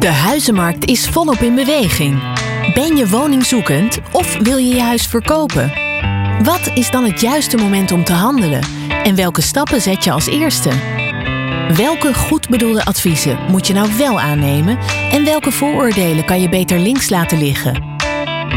De huizenmarkt is volop in beweging. Ben je woningzoekend of wil je je huis verkopen? Wat is dan het juiste moment om te handelen? En welke stappen zet je als eerste? Welke goed bedoelde adviezen moet je nou wel aannemen en welke vooroordelen kan je beter links laten liggen?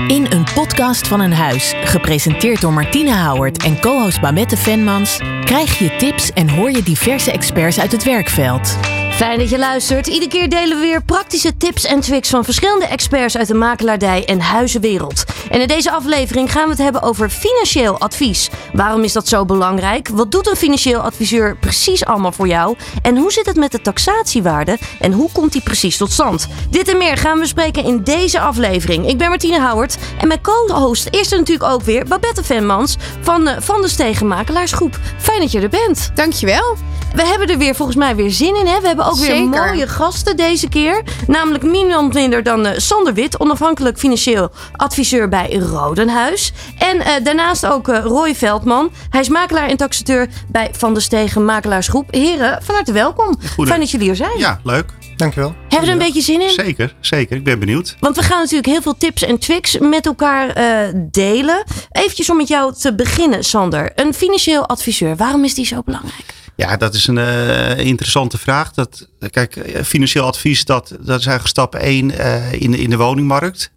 In een podcast van een huis, gepresenteerd door Martine Houwert en co-host Babette Venmans, krijg je tips en hoor je diverse experts uit het werkveld. Fijn dat je luistert. Iedere keer delen we weer praktische tips en tricks van verschillende experts uit de makelaardij en huizenwereld. En in deze aflevering gaan we het hebben over financieel advies. Waarom is dat zo belangrijk? Wat doet een financieel adviseur precies allemaal voor jou? En hoe zit het met de taxatiewaarde? En hoe komt die precies tot stand? Dit en meer gaan we bespreken in deze aflevering. Ik ben Martine Houwert en mijn co-host is er natuurlijk ook weer Babette Venmans van uh, Van de Stegen Makelaarsgroep. Fijn dat je er bent. Dankjewel. We hebben er weer volgens mij weer zin in. Hè? We hebben ook weer Zeker. mooie gasten deze keer. Namelijk niemand minder dan uh, Sander Wit, onafhankelijk financieel adviseur bij Rodenhuis. En uh, daarnaast ook uh, Roy Veldman. Hij is makelaar en taxateur bij Van der Stegen Makelaarsgroep. Heren, van harte welkom. Fijn dat jullie er zijn. Ja, leuk. Dankjewel. Hebben we er een beetje zin in? Zeker, zeker. Ik ben benieuwd. Want we gaan natuurlijk heel veel tips en tricks met elkaar delen. Eventjes om met jou te beginnen, Sander. Een financieel adviseur, waarom is die zo belangrijk? Ja, dat is een uh, interessante vraag. Dat, kijk, financieel advies, dat, dat is eigenlijk stap 1 uh, in, in de woningmarkt.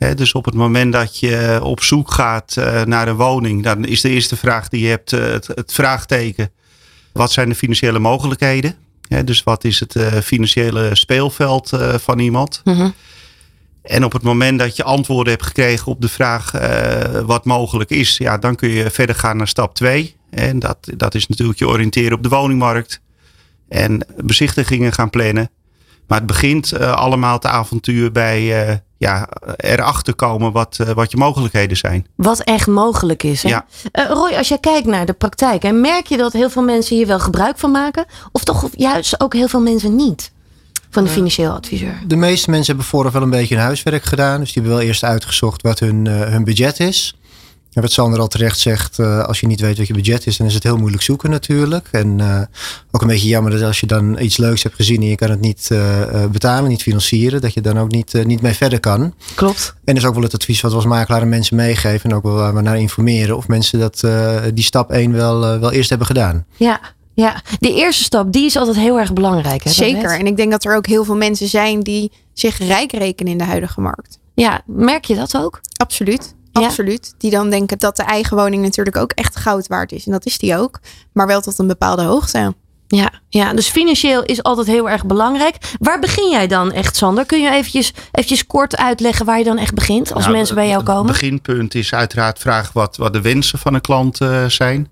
He, dus op het moment dat je op zoek gaat uh, naar een woning, dan is de eerste vraag die je hebt het, het, vraagteken. Wat zijn de financiële mogelijkheden? He, dus wat is het financiële speelveld van iemand? -hmm. En op het moment dat je antwoorden hebt gekregen op de vraag wat mogelijk is, ja, dan kun je verder gaan naar stap 2. En dat, dat is natuurlijk je oriënteren op de woningmarkt. En bezichtigingen gaan plannen. Maar het begint allemaal het avontuur bij ja, erachter komen wat, uh, wat je mogelijkheden zijn. Wat echt mogelijk is. Hè? Ja. Roy, als jij kijkt naar de praktijk, hè, merk je dat heel veel mensen hier wel gebruik van maken? Of toch juist ook heel veel mensen niet? Van de financieel adviseur. De meeste mensen hebben vooraf wel een beetje hun huiswerk gedaan. Dus die hebben wel eerst uitgezocht wat hun, hun budget is. En wat Sander al terecht zegt, uh, als je niet weet wat je budget is, dan is het heel moeilijk zoeken natuurlijk. En uh, ook een beetje jammer dat als je dan iets leuks hebt gezien en je kan het niet uh, betalen, niet financieren, dat je dan ook niet, niet mee verder kan. Klopt. En dat is ook wel het advies wat we als makelaar aan mensen meegeven en ook wel waar we naar informeren of mensen dat, die stap 1 wel, wel eerst hebben gedaan. Ja, ja, de eerste stap die is altijd heel erg belangrijk. Hè, Zeker. En ik denk dat er ook heel veel mensen zijn die zich rijk rekenen in de huidige markt. Ja, merk je dat ook? Absoluut. Ja. Absoluut. Die dan denken dat de eigen woning natuurlijk ook echt goud waard is. En dat is die ook. Maar wel tot een bepaalde hoogte. Ja, ja, dus financieel is altijd heel erg belangrijk. Waar begin jij dan echt, Sander? Kun je eventjes, eventjes kort uitleggen waar je dan echt begint als nou, mensen bij jou komen? Het beginpunt is uiteraard vragen wat, wat de wensen van een klant uh, zijn.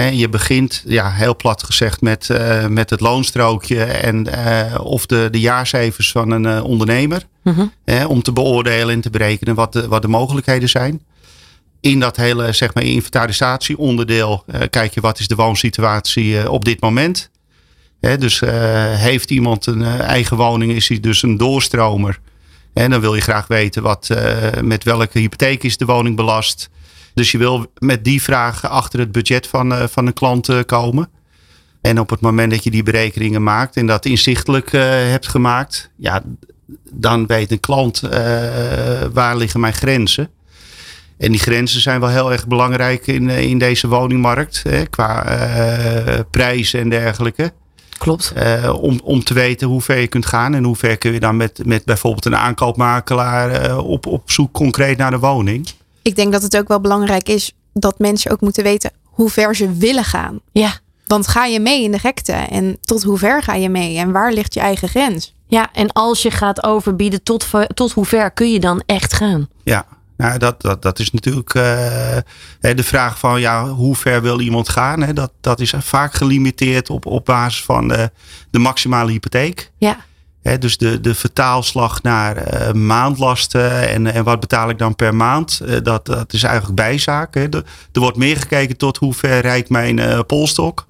Je begint, ja, heel plat gezegd, met, uh, met het loonstrookje en uh, of de, de jaarcijfers van een uh, ondernemer. He, om te beoordelen en te berekenen wat de, wat de mogelijkheden zijn. In dat hele zeg maar, inventarisatieonderdeel kijk je wat is de woonsituatie op dit moment. Dus heeft iemand een eigen woning, is hij dus een doorstromer. En dan wil je graag weten wat, met welke hypotheek is de woning belast. Dus je wil met die vraag achter het budget van, uh, van een klant uh, komen. En op het moment dat je die berekeningen maakt en dat inzichtelijk uh, hebt gemaakt, ja, dan weet een klant waar liggen mijn grenzen. En die grenzen zijn wel heel erg belangrijk in, in deze woningmarkt, hè, qua prijzen en dergelijke. Klopt. om, om te weten hoe ver je kunt gaan en hoe ver kun je dan met, met bijvoorbeeld een aankoopmakelaar op, op zoek concreet naar de woning. Ik denk dat het ook wel belangrijk is dat mensen ook moeten weten hoe ver ze willen gaan. Ja. Want ga je mee in de gekte en tot hoe ver ga je mee en waar ligt je eigen grens? Ja, en als je gaat overbieden, tot, tot hoe ver kun je dan echt gaan? Ja, nou, dat, dat, dat is natuurlijk uh, de vraag van ja, hoe ver wil iemand gaan? Hè? Dat, dat is vaak gelimiteerd op, op basis van de, de maximale hypotheek. Ja. He, dus de, de vertaalslag naar uh, maandlasten en, en wat betaal ik dan per maand, uh, dat, dat is eigenlijk bijzaak. He. De, er wordt meer gekeken tot hoe ver rijdt mijn uh, polstok.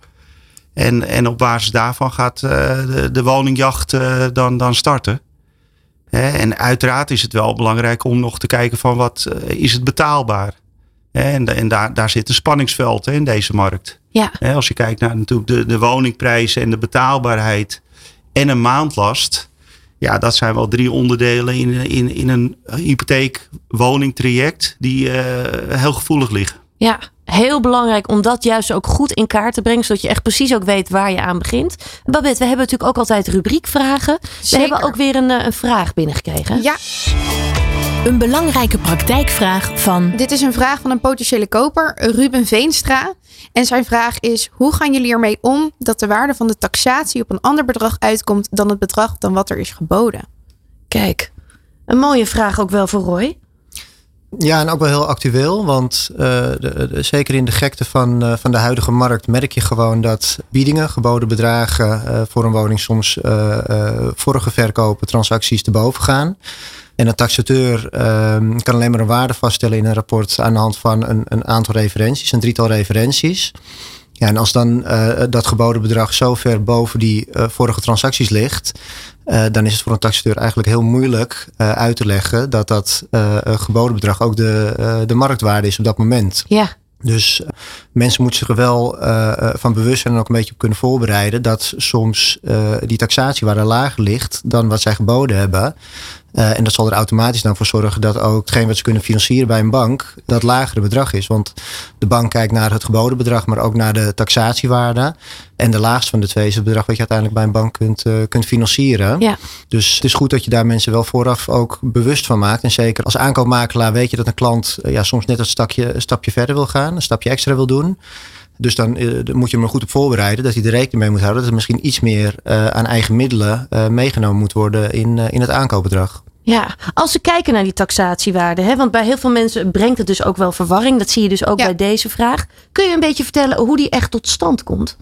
En, en op basis daarvan gaat de, de woningjacht dan, dan starten. He, en uiteraard is het wel belangrijk om nog te kijken van wat is het betaalbaar. En, en daar, daar zit een spanningsveld in deze markt. Ja. Als je kijkt naar natuurlijk de, de woningprijzen en de betaalbaarheid en een maandlast. Ja, dat zijn wel drie onderdelen in, in, in een hypotheek-woningtraject die heel gevoelig liggen. Ja, heel belangrijk om dat juist ook goed in kaart te brengen, zodat je echt precies ook weet waar je aan begint. Babette, we hebben natuurlijk ook altijd rubriekvragen. We hebben ook weer een, een vraag binnengekregen. Ja. Een belangrijke praktijkvraag van. Dit is een vraag van een potentiële koper, Ruben Veenstra. En zijn vraag is: hoe gaan jullie ermee om dat de waarde van de taxatie op een ander bedrag uitkomt dan het bedrag dan wat er is geboden? Kijk, een mooie vraag ook wel voor Roy. Ja, en ook wel heel actueel. Want de, zeker in de gekte van, uh, van de huidige markt merk je gewoon dat biedingen, geboden bedragen uh, voor een woning soms vorige verkopen transacties te boven gaan. En een taxateur ehm, kan alleen maar een waarde vaststellen in een rapport aan de hand van een, een aantal referenties, een drietal referenties. Ja, en als dan dat geboden bedrag zo ver boven die vorige transacties ligt, uh, dan is het voor een taxateur eigenlijk heel moeilijk uit te leggen dat dat geboden bedrag ook de, de marktwaarde is op dat moment. Ja. Dus mensen moeten zich er wel van bewust zijn en ook een beetje op kunnen voorbereiden dat soms die taxatiewaarde lager ligt dan wat zij geboden hebben. Uh, en dat zal er automatisch dan voor zorgen dat ook hetgeen wat ze kunnen financieren bij een bank, dat lagere bedrag is. Want de bank kijkt naar het geboden bedrag, maar ook naar de taxatiewaarde. En de laagste van de twee is het bedrag wat je uiteindelijk bij een bank kunt, uh, kunt financieren. Ja. Dus het is goed dat je daar mensen wel vooraf ook bewust van maakt. En zeker als aankoopmakelaar weet je dat een klant uh, ja, soms net een, stakje, een stapje verder wil gaan, een stapje extra wil doen. Dus dan uh, moet je hem er goed op voorbereiden. Dat hij er rekening mee moet houden. Dat er misschien iets meer uh, aan eigen middelen uh, meegenomen moet worden in, in het aankoopbedrag. Ja, als we kijken naar die taxatiewaarde, hè, want bij heel veel mensen brengt het dus ook wel verwarring. Dat zie je dus ook ja. bij deze vraag. Kun je een beetje vertellen hoe die echt tot stand komt?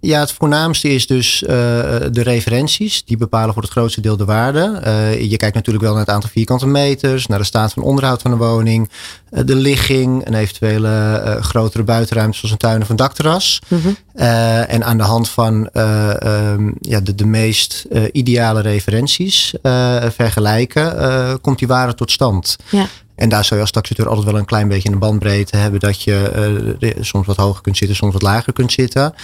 Ja, het voornaamste is dus uh, de referenties. Die bepalen voor het grootste deel de waarde. Uh, je kijkt natuurlijk wel naar het aantal vierkante meters, naar de staat van onderhoud van de woning, uh, de ligging, een eventuele grotere buitenruimte zoals een tuin of een dakterras. Mm -hmm. en aan de hand van um, ja, de, de meest ideale referenties vergelijken, komt die waarde tot stand. Ja. En daar zou je als taxateur altijd wel een klein beetje een bandbreedte hebben. Dat je uh, soms wat hoger kunt zitten, soms wat lager kunt zitten.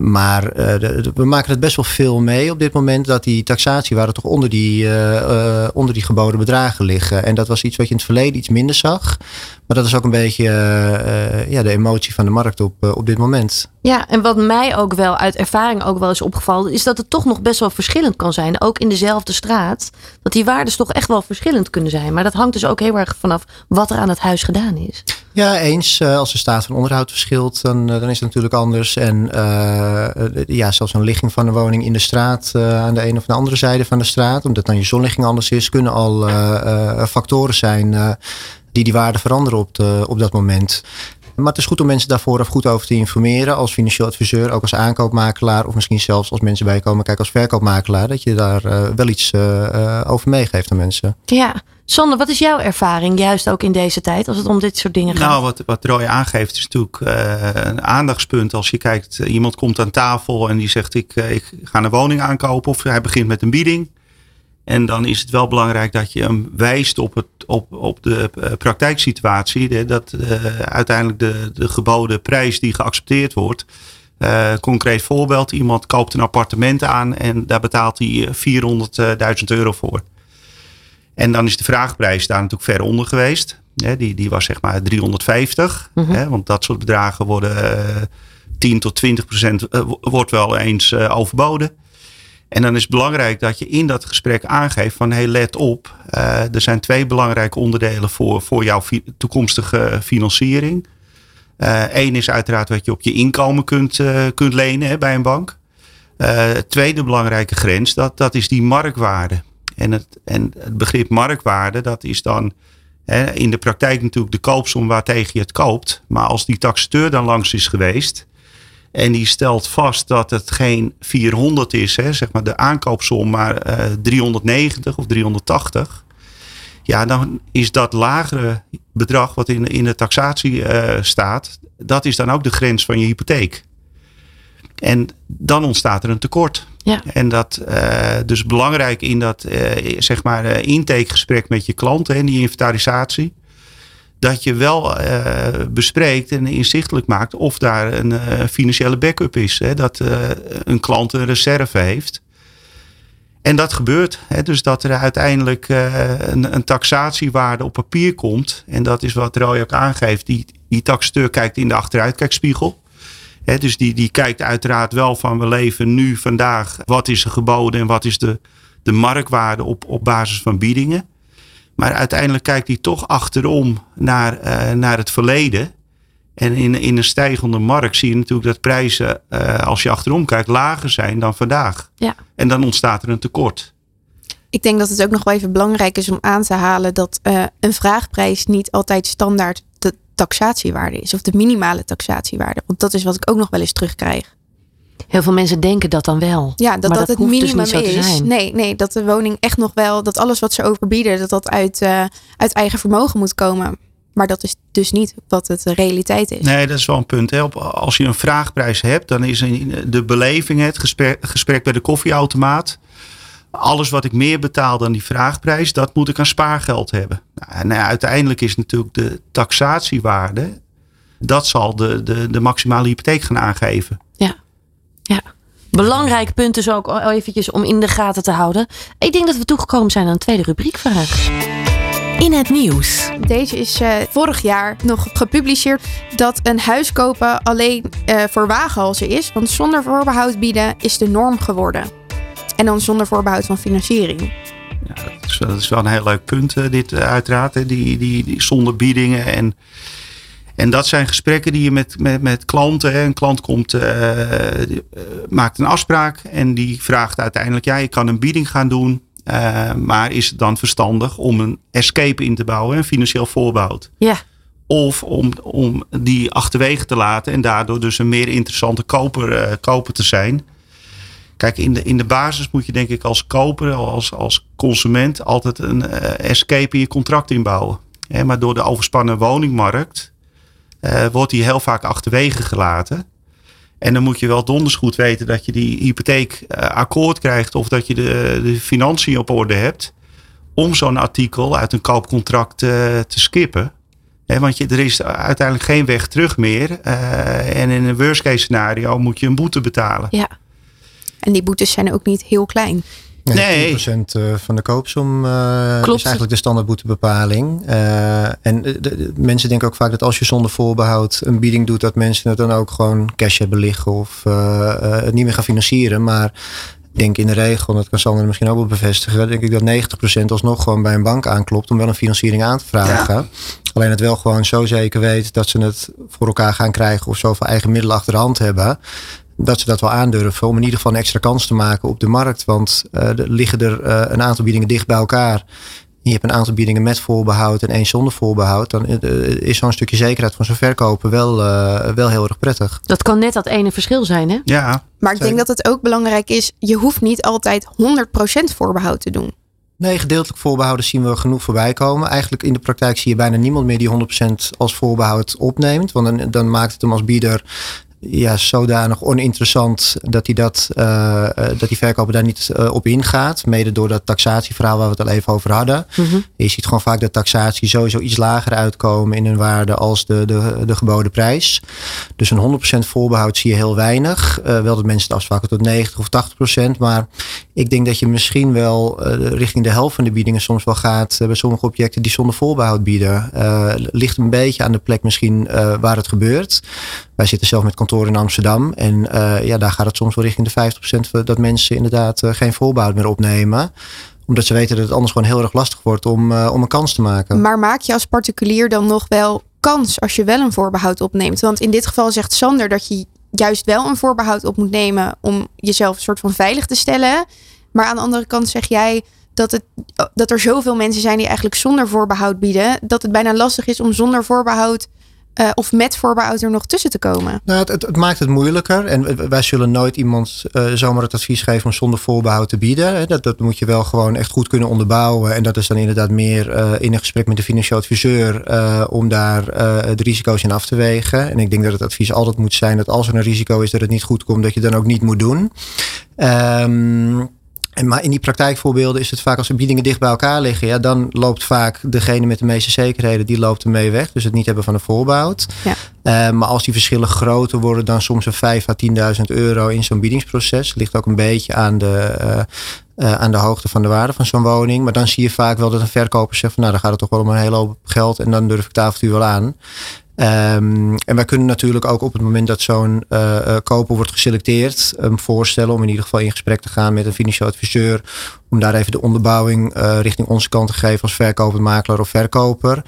Maar uh, de, de, we maken het best wel veel mee op dit moment. Dat die taxatiewaarden toch onder die, uh, onder die geboden bedragen liggen. En dat was iets wat je in het verleden iets minder zag. Maar dat is ook een beetje ja, de emotie van de markt op, op dit moment. Ja, en wat mij ook wel uit ervaring ook wel is opgevallen, is dat het toch nog best wel verschillend kan zijn. Ook in dezelfde straat. Dat die waardes toch echt wel verschillend kunnen zijn. Maar dat hangt dus ook heel erg vanaf wat er aan het huis gedaan is. Ja, eens. Als de staat van onderhoud verschilt, dan, dan is het natuurlijk anders. En ja, zelfs een ligging van de woning in de straat uh, aan de een of de andere zijde van de straat, omdat dan je zonligging anders is, kunnen al uh, factoren zijn die die waarde veranderen op, de, op dat moment. Maar het is goed om mensen daar vooraf goed over te informeren. Als financieel adviseur, ook als aankoopmakelaar. Of misschien zelfs als mensen bijkomen kijken als verkoopmakelaar. Dat je daar uh, wel iets uh, over meegeeft aan mensen. Ja. Sander, wat is jouw ervaring juist ook in deze tijd als het om dit soort dingen gaat? Nou, wat, wat Roy aangeeft is natuurlijk uh, een aandachtspunt. Als je kijkt, iemand komt aan tafel en die zegt ik, ik ga een woning aankopen. Of hij begint met een bieding. En dan is het wel belangrijk dat je hem wijst op, het, op, op de praktijksituatie. Dat uh, uiteindelijk de, de geboden prijs die geaccepteerd wordt. Uh, concreet voorbeeld, iemand koopt een appartement aan en daar betaalt hij 400.000 euro voor. En dan is de vraagprijs daar natuurlijk ver onder geweest. Die, die was zeg maar 350. Mm -hmm. hè, want dat soort bedragen worden uh, 10 tot 20 procent wordt wel eens overboden. En dan is het belangrijk dat je in dat gesprek aangeeft van hey, let op, uh, er zijn twee belangrijke onderdelen voor, voor jouw toekomstige financiering. Eén uh, is uiteraard wat je op je inkomen kunt, uh, kunt lenen hè, bij een bank. tweede belangrijke grens, dat, dat is die marktwaarde. En het, en het begrip marktwaarde, dat is dan hè, in de praktijk natuurlijk de koopsom waartegen je het koopt. Maar als die taxateur dan langs is geweest, en die stelt vast dat het geen 400 is, hè, zeg maar de aankoopsom, maar uh, 390 of 380. Ja, dan is dat lagere bedrag wat in, in de taxatie uh, staat, dat is dan ook de grens van je hypotheek. En dan ontstaat er een tekort. Ja. En dat uh, dus belangrijk in dat zeg maar intakegesprek met je klanten en die inventarisatie dat je wel uh, bespreekt en inzichtelijk maakt of daar een uh, financiële backup is. Hè? Dat uh, een klant een reserve heeft. En dat gebeurt. Hè, dus dat er uiteindelijk een, een, taxatiewaarde op papier komt. En dat is wat Roy ook aangeeft. Die, die taxateur kijkt in de achteruitkijkspiegel. Hè, dus die, die kijkt uiteraard wel van we leven nu vandaag. Wat is er geboden en wat is de, de marktwaarde op, op basis van biedingen. Maar uiteindelijk kijkt hij toch achterom naar, uh, naar het verleden. En in, in een stijgende markt zie je natuurlijk dat prijzen, uh, als je achterom kijkt, lager zijn dan vandaag. Ja. En dan ontstaat er een tekort. Ik denk dat het ook nog wel even belangrijk is om aan te halen dat uh, een vraagprijs niet altijd standaard de taxatiewaarde is. Of de minimale taxatiewaarde. Want dat is wat ik ook nog wel eens terugkrijg. Heel veel mensen denken dat dan wel. Ja, dat maar dat, dat het hoeft minimum dus niet zo te is. zijn. Nee, nee, dat de woning echt nog wel, dat alles wat ze overbieden, dat dat uit, uh, uit eigen vermogen moet komen. Maar dat is dus niet wat het de realiteit is. Nee, dat is wel een punt. Hè. Als je een vraagprijs hebt, dan is de beleving, het gesprek, gesprek bij de koffieautomaat. Alles wat ik meer betaal dan die vraagprijs, dat moet ik aan spaargeld hebben. Nou, en uiteindelijk is natuurlijk de taxatiewaarde, dat zal de, de, de maximale hypotheek gaan aangeven. Ja. Belangrijk punt dus ook eventjes om in de gaten te houden. Ik denk dat we toegekomen zijn aan een tweede rubriekvraag. In het nieuws. Deze is uh, vorig jaar nog gepubliceerd dat een huis kopen alleen uh, voor wagenhalzen is. Want zonder voorbehoud bieden is de norm geworden. En dan zonder voorbehoud van financiering. Ja, dat, is, dat is wel een heel leuk punt, uh, dit uiteraard. Hè. Die, die, die zonder biedingen en... En dat zijn gesprekken die je met, met, met klanten. Hè. Een klant komt, uh, die, uh, maakt een afspraak en die vraagt uiteindelijk: ja, je kan een bieding gaan doen. Uh, maar is het dan verstandig om een escape in te bouwen, een financieel voorbehoud? Ja. Of om, om die achterwege te laten en daardoor dus een meer interessante koper, koper te zijn. Kijk, in de, in de basis moet je denk ik als koper, als, als consument, altijd een escape in je contract inbouwen. Maar door de overspannen woningmarkt uh, wordt die heel vaak achterwege gelaten. En dan moet je wel donders goed weten dat je die hypotheek uh, akkoord krijgt of dat je de, de financiën op orde hebt. Om zo'n artikel uit een koopcontract uh, te skippen. Want je, er is uiteindelijk geen weg terug meer. en in een worst case scenario moet je een boete betalen. Ja. En die boetes zijn ook niet heel klein. Nee, 10% nee. van de koopsom uh, is eigenlijk de standaardboetebepaling. Uh, en de, de, mensen denken ook vaak dat als je zonder voorbehoud een bieding doet, dat mensen het dan ook gewoon cash hebben liggen of uh, het niet meer gaan financieren. Maar ik denk in de regel, dat kan Sander misschien ook wel bevestigen, denk ik dat 90% alsnog gewoon bij een bank aanklopt om wel een financiering aan te vragen. Ja. Alleen het wel gewoon zo zeker weet dat ze het voor elkaar gaan krijgen of zoveel eigen middelen achter de hand hebben dat ze dat wel aandurven. Om in ieder geval een extra kans te maken op de markt. Want uh, er liggen er uh, een aantal biedingen dicht bij elkaar. Je hebt een aantal biedingen met voorbehoud en één zonder voorbehoud. Dan uh, is zo'n stukje zekerheid van zo'n verkopen wel, wel heel erg prettig. Dat kan net dat ene verschil zijn, hè? Ja. Maar ik denk dat het ook belangrijk is. Je hoeft niet altijd 100% voorbehoud te doen. Nee, gedeeltelijk voorbehouden zien we genoeg voorbij komen. Eigenlijk in de praktijk zie je bijna niemand meer die 100% als voorbehoud opneemt. Want dan, dan maakt het hem als bieder ja, zodanig oninteressant dat die, dat, uh, dat die verkoper daar niet uh, op ingaat. Mede door dat taxatieverhaal waar we het al even over hadden. Mm-hmm. Je ziet gewoon vaak dat taxatie sowieso iets lager uitkomen in hun waarde als de, de, de geboden prijs. Dus een 100% voorbehoud zie je heel weinig. Uh, wel dat mensen het afspraken tot 90 of 80%. Maar ik denk dat je misschien wel richting de helft van de biedingen soms wel gaat bij sommige objecten die zonder voorbehoud bieden. ligt een beetje aan de plek misschien waar het gebeurt. Wij zitten zelf met in Amsterdam. En uh, ja, daar gaat het soms wel richting de 50% dat mensen inderdaad uh, geen voorbehoud meer opnemen omdat ze weten dat het anders gewoon heel erg lastig wordt om, uh, om een kans te maken. Maar maak je als particulier dan nog wel kans als je wel een voorbehoud opneemt? Want in dit geval zegt Sander dat je juist wel een voorbehoud op moet nemen om jezelf een soort van veilig te stellen. Maar aan de andere kant zeg jij dat, het, dat er zoveel mensen zijn die eigenlijk zonder voorbehoud bieden, dat het bijna lastig is om zonder voorbehoud uh, of met voorbehoud er nog tussen te komen? Nou, het, het, maakt het moeilijker. En wij zullen nooit iemand uh, zomaar het advies geven om zonder voorbehoud te bieden. Dat, dat moet je wel gewoon echt goed kunnen onderbouwen. En dat is dan inderdaad meer uh, in een gesprek met de financieel adviseur om daar de risico's in af te wegen. En ik denk dat het advies altijd moet zijn dat als er een risico is dat het niet goed komt, dat je dan ook niet moet doen. Um, en maar in die praktijkvoorbeelden is het vaak als de biedingen dicht bij elkaar liggen, ja, dan loopt vaak degene met de meeste zekerheden, die loopt ermee weg. Dus het niet hebben van een voorbehoud. Ja. Uh, maar als die verschillen groter worden dan soms een 5 à 10.000 euro in zo'n biedingsproces, ligt ook een beetje aan de, uh, uh, aan de hoogte van de waarde van zo'n woning. Maar dan zie je vaak wel dat een verkoper zegt van nou dan gaat het toch wel om een hele hoop geld en dan durf ik het avontuur wel aan. Um, en wij kunnen natuurlijk ook op het moment dat zo'n uh, uh, koper wordt geselecteerd, um, voorstellen om in ieder geval in gesprek te gaan met een financieel adviseur. Om daar even de onderbouwing uh, richting onze kant te geven als verkoper, makelaar of verkoper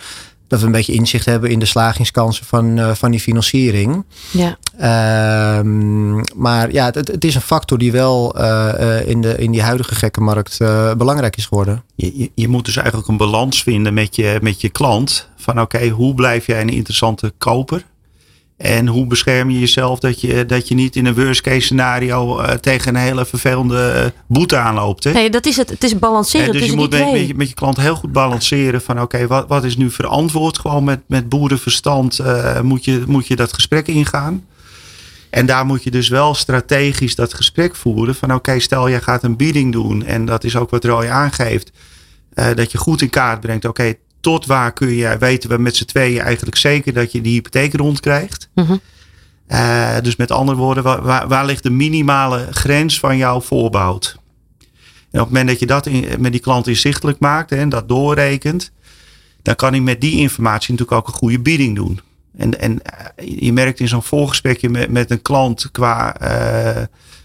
dat we een beetje inzicht hebben in de slagingskansen van, uh, van die financiering. Ja. Um, maar ja, het, het, is een factor die wel uh, in, de, in die huidige gekke markt uh, belangrijk is geworden. Je, je, je, moet dus eigenlijk een balans vinden met je, met je klant. Van oké, okay, hoe blijf jij een interessante koper? En hoe bescherm je jezelf dat je, dat je niet in een worst case scenario uh, tegen een hele vervelende boete aanloopt. Hè? Nee, dat is het. Het is balanceren. En dus je moet met, met, je, met je klant heel goed balanceren van oké, okay, wat, wat is nu verantwoord? Gewoon met, met boerenverstand uh, moet, je, moet je dat gesprek ingaan. En daar moet je dus wel strategisch dat gesprek voeren. Van oké, okay, stel jij gaat een bieding doen. En dat is ook wat Roy aangeeft. Uh, dat je goed in kaart brengt. Oké, okay, tot waar kun je, weten we met z'n tweeën eigenlijk zeker dat je die hypotheek rondkrijgt. Mm -hmm. uh, dus met andere woorden, waar, waar, ligt de minimale grens van jouw voorbehoud? En op het moment dat je dat in, met die klant inzichtelijk maakt hè, en dat doorrekent, dan kan hij met die informatie natuurlijk ook een goede bieding doen. En, en je merkt in zo'n voorgesprekje met, met een klant qua uh,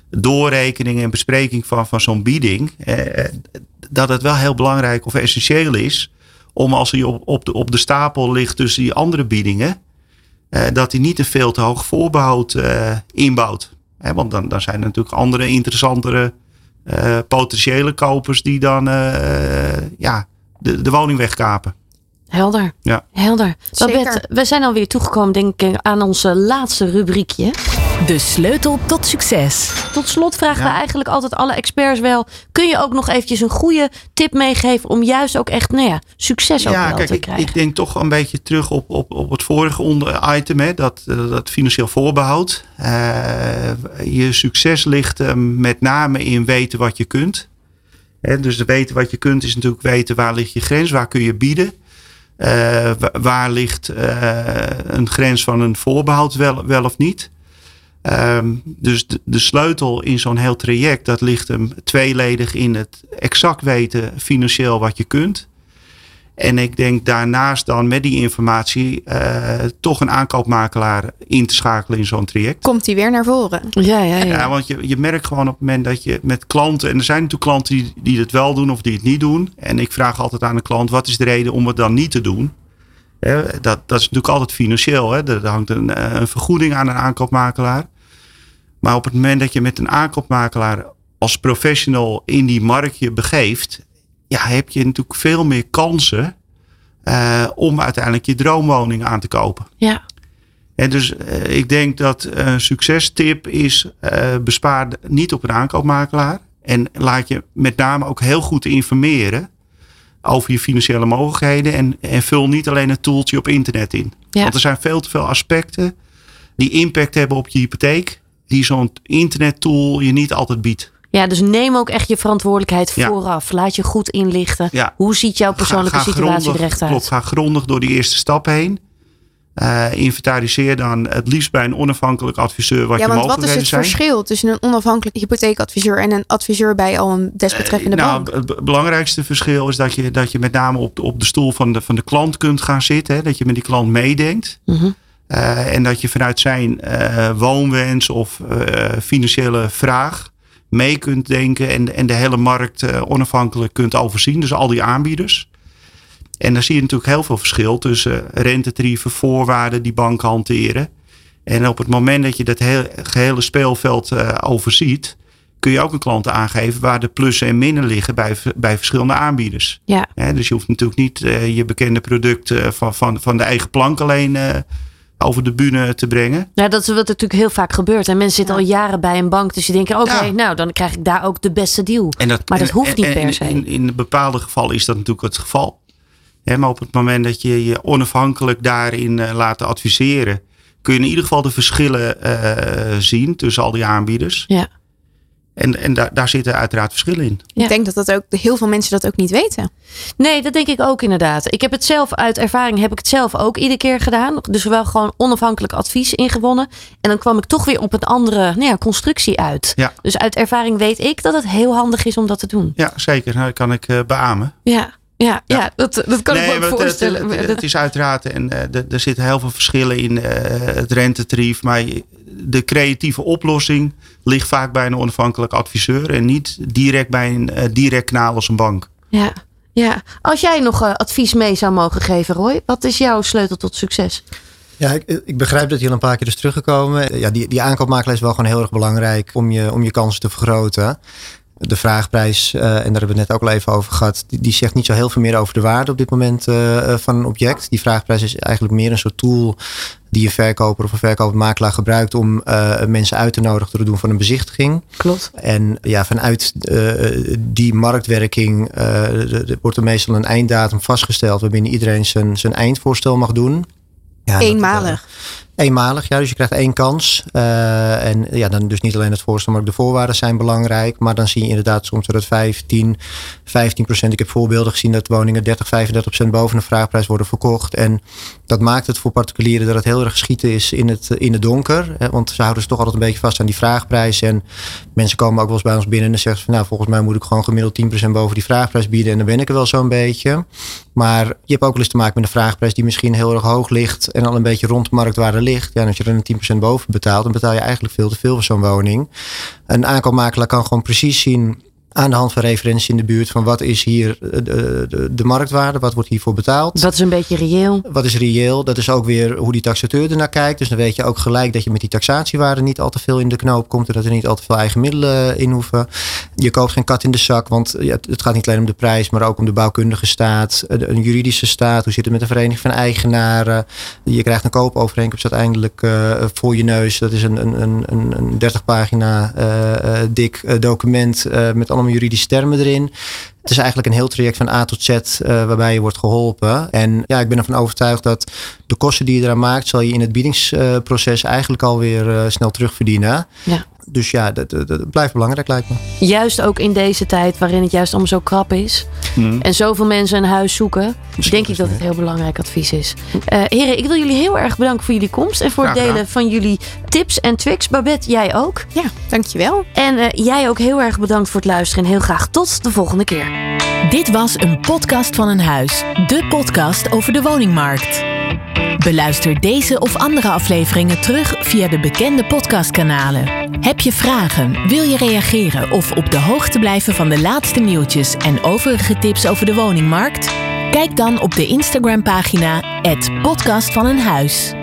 doorrekening en bespreking van, van zo'n bieding, dat het wel heel belangrijk of essentieel is om als hij op, op, de, op de stapel ligt tussen die andere biedingen, uh, dat hij niet een veel te hoog voorbehoud uh, inbouwt. Want dan, dan zijn er natuurlijk andere interessantere uh, potentiële kopers die dan ja, de, de woning wegkapen. Helder. Ja. Helder. Babette, we zijn alweer toegekomen denk ik aan onze laatste rubriekje. De sleutel tot succes. Tot slot vragen ja. we eigenlijk altijd alle experts wel. Kun je ook nog eventjes een goede tip meegeven om juist ook echt nou ja, succes ook ja, wel kijk, te ik, krijgen? ik denk toch een beetje terug op, op, op het vorige onder item. Hè, dat, dat financieel voorbehoud. Uh, je succes ligt uh, met name in weten wat je kunt. Hè, dus weten wat je kunt is natuurlijk weten waar ligt je grens. Waar kun je bieden. Uh, waar ligt een grens van een voorbehoud wel, wel of niet. Um, dus de, de, sleutel in zo'n heel traject, dat ligt hem tweeledig in het exact weten financieel wat je kunt. En ik denk daarnaast dan met die informatie uh, toch een aankoopmakelaar in te schakelen in zo'n traject. Komt die weer naar voren? Ja, ja, ja. ja want je, je merkt gewoon op het moment dat je met klanten, en er zijn natuurlijk klanten die, die het wel doen of die het niet doen. En ik vraag altijd aan de klant, wat is de reden om het dan niet te doen? Dat, dat is natuurlijk altijd financieel. Hè? Er, er hangt een, een vergoeding aan een aankoopmakelaar. Maar op het moment dat je met een aankoopmakelaar als professional in die markt je begeeft, ja, heb je natuurlijk veel meer kansen uh, om uiteindelijk je droomwoning aan te kopen. Ja. En dus uh, ik denk dat een succestip is: uh, bespaar niet op een aankoopmakelaar. En laat je met name ook heel goed informeren over je financiële mogelijkheden. En, en vul niet alleen een toeltje op internet in. Ja. Want er zijn veel te veel aspecten die impact hebben op je hypotheek die zo'n internettool je niet altijd biedt. Ja, dus neem ook echt je verantwoordelijkheid ja. vooraf. Laat je goed inlichten. Ja. Hoe ziet jouw persoonlijke ga, ga situatie grondig, eruit uit? Klopt, ga grondig door die eerste stap heen. Uh, inventariseer dan het liefst bij een onafhankelijk adviseur wat ja, je want wat is het zijn. verschil tussen een onafhankelijk hypotheekadviseur en een adviseur bij al een desbetreffende uh, bank? Nou, het belangrijkste verschil is dat je, dat je met name op de, op de stoel van de, van de klant kunt gaan zitten. Hè, dat je met die klant meedenkt. Mm -hmm. Uh, en dat je vanuit zijn uh, woonwens of uh, financiële vraag mee kunt denken en, en de hele markt onafhankelijk kunt overzien. Dus al die aanbieders. En dan zie je natuurlijk heel veel verschil tussen rentetarieven, voorwaarden die banken hanteren. En op het moment dat je dat hele, gehele speelveld overziet, kun je ook een klant aangeven waar de plussen en minnen liggen bij, bij verschillende aanbieders. Ja. dus je hoeft natuurlijk niet je bekende product van, van, van de eigen plank alleen over de bühne te brengen. Ja, dat is wat natuurlijk heel vaak gebeurt. En mensen zitten Ja. al jaren bij een bank. Dus die denken, oké, Ja. nou dan krijg ik daar ook de beste deal. En dat, Maar dat en- hoeft niet en- per se. In, in bepaalde gevallen is dat natuurlijk het geval. Hè, maar op het moment dat je je onafhankelijk daarin eh, laat adviseren, kun je in ieder geval de verschillen eh, zien tussen al die aanbieders. Ja. En, en daar, daar zitten uiteraard verschillen in. Ja. Ik denk dat, dat ook, heel veel mensen dat ook niet weten. Nee, dat denk ik ook inderdaad. Ik heb het zelf uit ervaring heb ik het zelf ook iedere keer gedaan. Dus wel gewoon onafhankelijk advies ingewonnen. En dan kwam ik toch weer op een andere nou ja, constructie uit. Ja. Dus uit ervaring weet ik dat het heel handig is om dat te doen. Ja, zeker. Nou, dat kan ik eh, beamen. Ja, ja, ja. Ja. dat, dat kan ik me ook voorstellen. Het, het, Dat- het is uiteraard, en eh, er- zitten heel veel verschillen in eh, het rentetarief. Maar de creatieve oplossing ligt vaak bij een onafhankelijk adviseur. En niet direct bij een eh, direct kanaal als een bank. ja, ja. Als jij nog advies mee zou mogen geven, Roy, wat is jouw sleutel tot succes? Ja, ik, ik begrijp dat hij al een paar keer is teruggekomen. Ja, die, die aankoopmakelaar is wel gewoon heel erg belangrijk om je, om je kansen te vergroten. De vraagprijs, eh, en daar hebben we het net ook al even over gehad, die, die zegt niet zo heel veel meer over de waarde op dit moment eh, eh, van een object. Die vraagprijs is eigenlijk meer een soort tool die een verkoper of een verkoopmakelaar gebruikt om mensen uit te nodigen tot het doen van een bezichtiging. Klopt. En ja, vanuit die marktwerking wordt er meestal een einddatum vastgesteld waarbinnen iedereen zijn, zijn eindvoorstel mag doen. Ja, dat- Eenmalig. Ja. Dus je krijgt één kans. Eh, en ja, dan dus niet alleen het voorstel, maar ook de voorwaarden zijn belangrijk. Maar dan zie je inderdaad soms dat het 15, 15 procent. Ik heb voorbeelden gezien dat woningen 30, 35 procent boven de vraagprijs worden verkocht. En dat maakt het voor particulieren dat het heel erg schieten is in het, in het donker. Hè, want ze houden zich toch altijd een beetje vast aan die vraagprijs. En mensen komen ook wel eens bij ons binnen en zeggen van nou, volgens mij moet ik gewoon gemiddeld 10 procent boven die vraagprijs bieden. En dan ben ik er wel zo'n beetje. Maar je hebt ook wel eens te maken met een vraagprijs die misschien heel erg hoog ligt en al een beetje rond de marktwaarde ligt. Ja, als je er een 10% boven betaalt, dan betaal je eigenlijk veel te veel voor zo'n woning. Een aankoopmakelaar kan gewoon precies zien aan de hand van referenties in de buurt van wat is hier de, de, de marktwaarde, wat wordt hiervoor betaald. Dat is een beetje reëel. Wat is reëel? Dat is ook weer hoe die taxateur ernaar kijkt. Dus dan weet je ook gelijk dat je met die taxatiewaarde niet al te veel in de knoop komt. En dat er niet al te veel eigen middelen in hoeven. Je koopt geen kat in de zak. Want het- gaat niet alleen om de prijs, maar ook om de bouwkundige staat. Een een juridische staat. Hoe zit het met de vereniging van eigenaren? Je krijgt een koopovereenkomst uiteindelijk eh, voor je neus. Dat is een, een, een, een- een 30 pagina eh, eh, dik eh, document eh, met allemaal juridische termen erin. Het is eigenlijk een heel traject van A tot Z eh, waarbij je wordt geholpen. En ja, ik ben ervan overtuigd dat de kosten die je eraan maakt, zal je in het biedingsproces eigenlijk alweer eh snel terugverdienen. Ja. Dus ja, dat, dat, dat blijft belangrijk lijkt me. Juist ook in deze tijd waarin het juist allemaal zo krap is. En zoveel mensen een huis zoeken. denk ik dat het heel belangrijk advies is. Eh heren, ik wil jullie heel erg bedanken voor jullie komst. En voor het delen van jullie tips en tricks. Babette, jij ook. Ja, dankjewel. En eh, jij ook heel erg bedankt voor het luisteren. En heel graag tot de volgende keer. Dit was een podcast van een huis. De podcast over de woningmarkt. Beluister deze of andere afleveringen terug via de bekende podcastkanalen. Heb je vragen, wil je reageren of op de hoogte blijven van de laatste nieuwtjes en overige tips over de woningmarkt? Kijk dan op de Instagram pagina podcast van een huis.